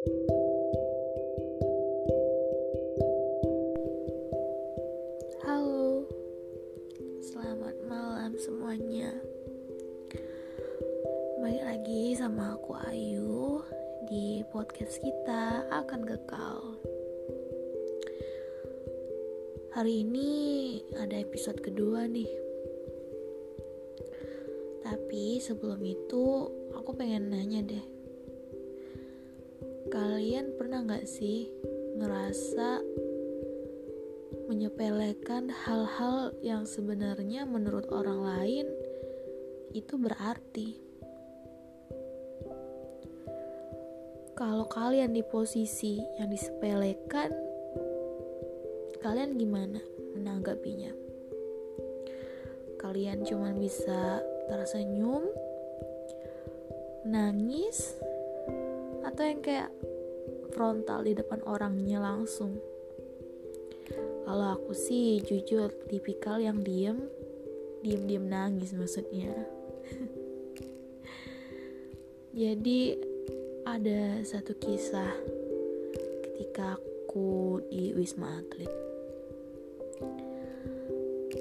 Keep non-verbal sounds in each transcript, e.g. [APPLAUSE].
Halo, selamat malam semuanya. Balik lagi sama aku Ayu di podcast kita akan kekal. Hari ini ada episode kedua nih. Tapi sebelum itu aku pengen nanya deh. Kalian pernah gak sih ngerasa menyepelekan hal-hal yang sebenarnya menurut orang lain itu berarti. Kalau kalian di posisi yang disepelekan, kalian gimana menanggapinya? Kalian cuma bisa tersenyum, nangis, atau yang kayak frontal di depan orangnya langsung? Kalau aku sih jujur tipikal yang diem, diem-diem nangis maksudnya. [LAUGHS] Jadi ada satu kisah ketika aku di Wisma Atlet.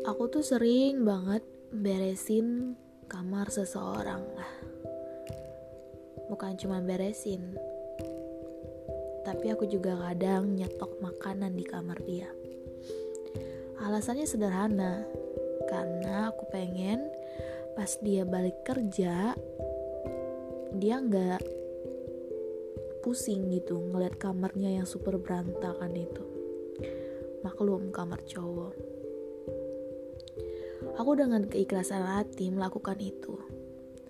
Aku tuh sering banget beresin kamar seseorang lah. Bukan cuma beresin, tapi aku juga kadang nyetok makanan di kamar dia. Alasannya sederhana, karena aku pengen pas dia balik kerja, dia nggak pusing gitu ngeliat kamarnya yang super berantakan itu. Maklum kamar cowok. Aku dengan keikhlasan hati melakukan itu.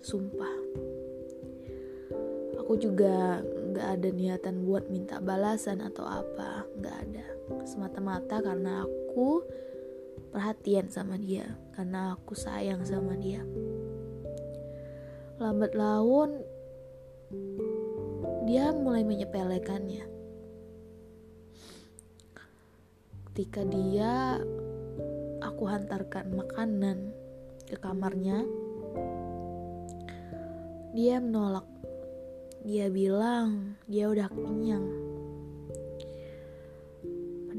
Sumpah. Aku juga nggak ada niatan buat minta balasan atau apa, nggak ada. Semata-mata karena aku perhatian sama dia karena aku sayang sama dia. Lambat laun dia mulai menyepelekannya. Ketika dia aku hantarkan makanan ke kamarnya dia menolak dia bilang dia udah kenyang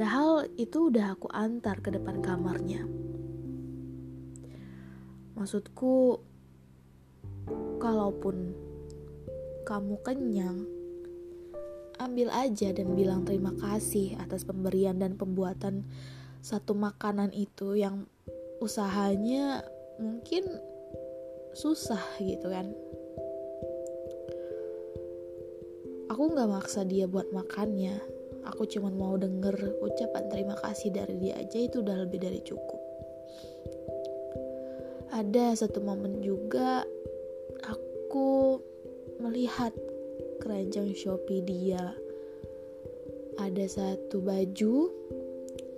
Padahal itu udah aku antar ke depan kamarnya. Maksudku, kalaupun kamu kenyang, ambil aja dan bilang terima kasih atas pemberian dan pembuatan satu makanan itu yang usahanya mungkin susah gitu kan. Aku gak maksa dia buat makannya, aku cuma mau denger ucapan terima kasih dari dia aja itu udah lebih dari cukup. Ada satu momen juga aku melihat keranjang Shopee dia. Ada satu baju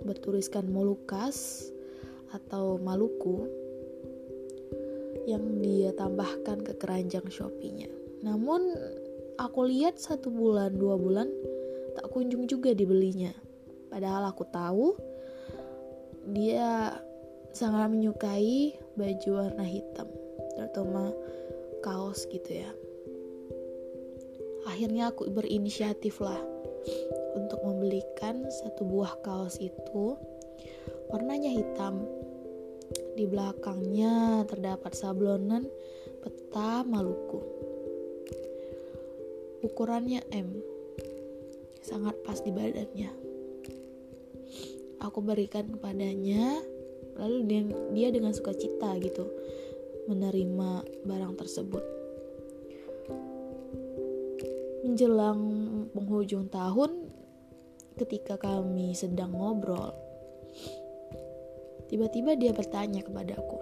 bertuliskan Molukas atau Maluku yang dia tambahkan ke keranjang Shopee-nya. Namun aku lihat satu bulan dua bulan tak kunjung juga dibelinya. Padahal aku tahu dia sangat menyukai baju warna hitam, terutama kaos gitu ya. Akhirnya aku berinisiatif lah untuk membelikan satu buah kaos itu warnanya hitam. Di belakangnya terdapat sablonan peta Maluku. Ukurannya M sangat pas di badannya. Aku berikan kepadanya, lalu dia, dia dengan sukacita gitu menerima barang tersebut. Menjelang penghujung tahun, ketika kami sedang ngobrol, tiba-tiba dia bertanya kepadaku,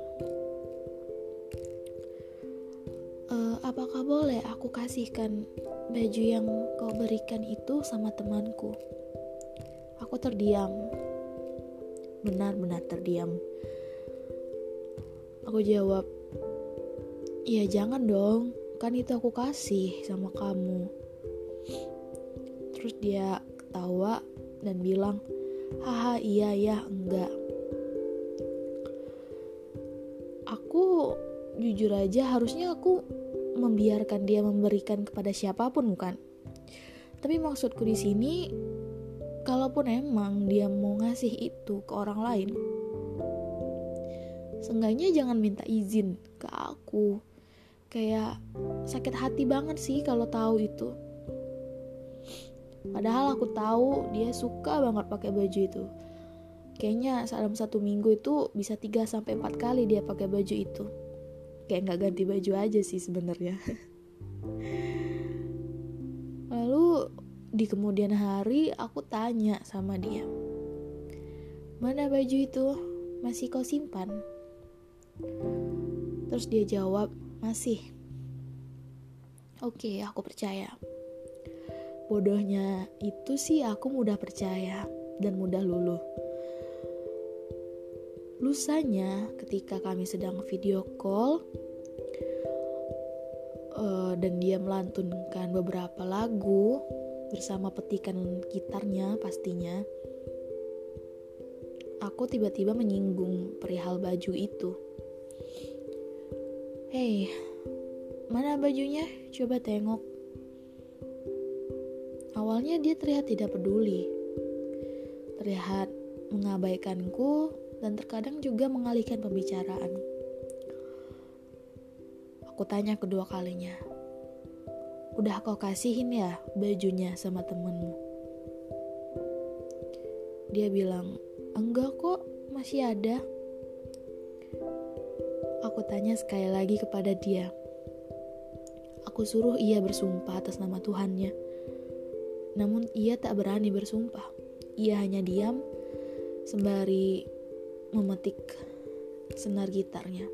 e, "Apakah boleh aku kasihkan baju yang kau berikan itu sama temanku. Aku terdiam, benar-benar terdiam. Aku jawab, "Ya jangan dong, kan itu aku kasih sama kamu." Terus dia ketawa dan bilang, "Haha, iya ya, enggak." Aku jujur aja harusnya aku membiarkan dia memberikan kepada siapa pun bukan? Tapi maksudku di sini kalaupun emang dia mau ngasih itu ke orang lain seenggaknya jangan minta izin ke aku. Kayak sakit hati banget sih kalau tahu itu. Padahal aku tahu dia suka banget pakai baju itu. Kayaknya dalam satu minggu itu bisa 3 sampai empat kali dia pakai baju itu kayak nggak ganti baju aja sih sebenarnya lalu di kemudian hari aku tanya sama dia mana baju itu masih kau simpan Terus dia jawab, masih. Oke, aku percaya. Bodohnya itu sih aku mudah percaya dan mudah luluh. Lusanya ketika kami sedang video call uh, dan dia melantunkan beberapa lagu bersama petikan gitarnya pastinya aku tiba-tiba menyinggung perihal baju itu. Hei, mana bajunya? Coba tengok. Awalnya dia terlihat tidak peduli. Terlihat mengabaikanku dan terkadang juga mengalihkan pembicaraan. Aku tanya kedua kalinya. Udah kau kasihin ya bajunya sama temenmu? Dia bilang, enggak kok, masih ada. Aku tanya sekali lagi kepada dia. Aku suruh ia bersumpah atas nama Tuhannya. Namun ia tak berani bersumpah. Ia hanya diam sembari memetik senar gitarnya.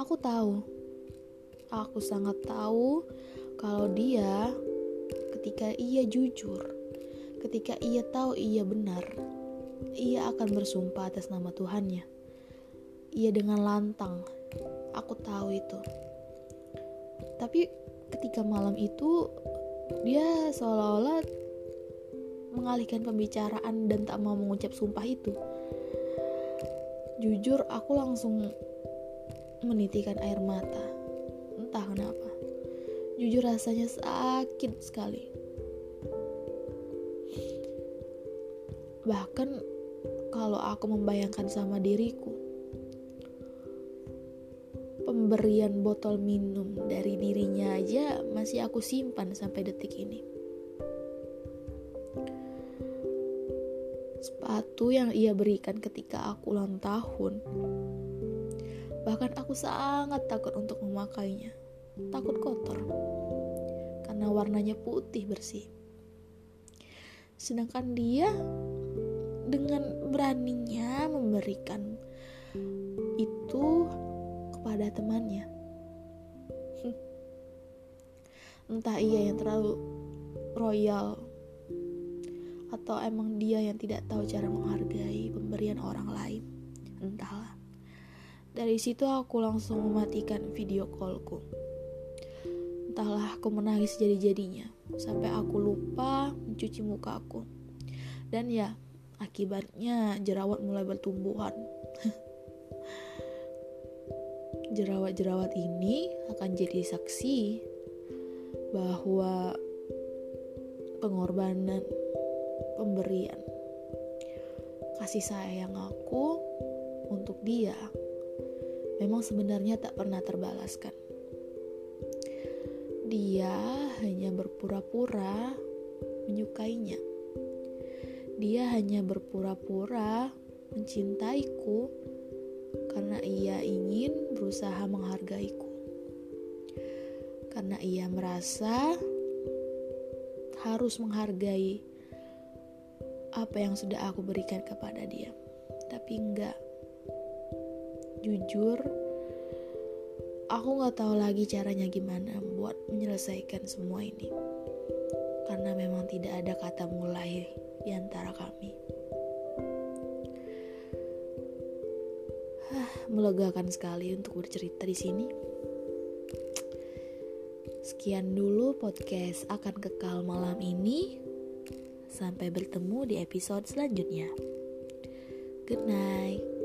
Aku tahu. Aku sangat tahu kalau dia ketika ia jujur, ketika ia tahu ia benar, ia akan bersumpah atas nama Tuhannya ia dengan lantang. Aku tahu itu. Tapi ketika malam itu dia seolah-olah mengalihkan pembicaraan dan tak mau mengucap sumpah itu. Jujur aku langsung menitikan air mata. Entah kenapa. Jujur rasanya sakit sekali. Bahkan kalau aku membayangkan sama diriku, pemberian botol minum dari dirinya aja masih aku simpan sampai detik ini. Sepatu yang ia berikan ketika aku ulang tahun. Bahkan aku sangat takut untuk memakainya. Takut kotor. Karena warnanya putih bersih. Sedangkan dia dengan beraninya memberikan itu kepada temannya. [LAUGHS] Entah ia yang terlalu royal atau emang dia yang tidak tahu cara menghargai pemberian orang lain. Entahlah. Dari situ aku langsung mematikan video callku. Entahlah aku menangis jadi-jadinya sampai aku lupa mencuci muka aku. Dan ya, akibatnya jerawat mulai bertumbuhan. [LAUGHS] jerawat-jerawat ini akan jadi saksi bahwa pengorbanan pemberian kasih sayang aku untuk dia memang sebenarnya tak pernah terbalaskan. Dia hanya berpura-pura menyukainya. Dia hanya berpura-pura mencintaiku karena ia ingin berusaha menghargaiku. Karena ia merasa harus menghargai apa yang sudah aku berikan kepada dia. Tapi enggak. Jujur, aku nggak tahu lagi caranya gimana buat menyelesaikan semua ini. Karena memang tidak ada kata mulai di antara kami. melegakan sekali untuk bercerita di sini. Sekian dulu podcast akan kekal malam ini. Sampai bertemu di episode selanjutnya. Good night.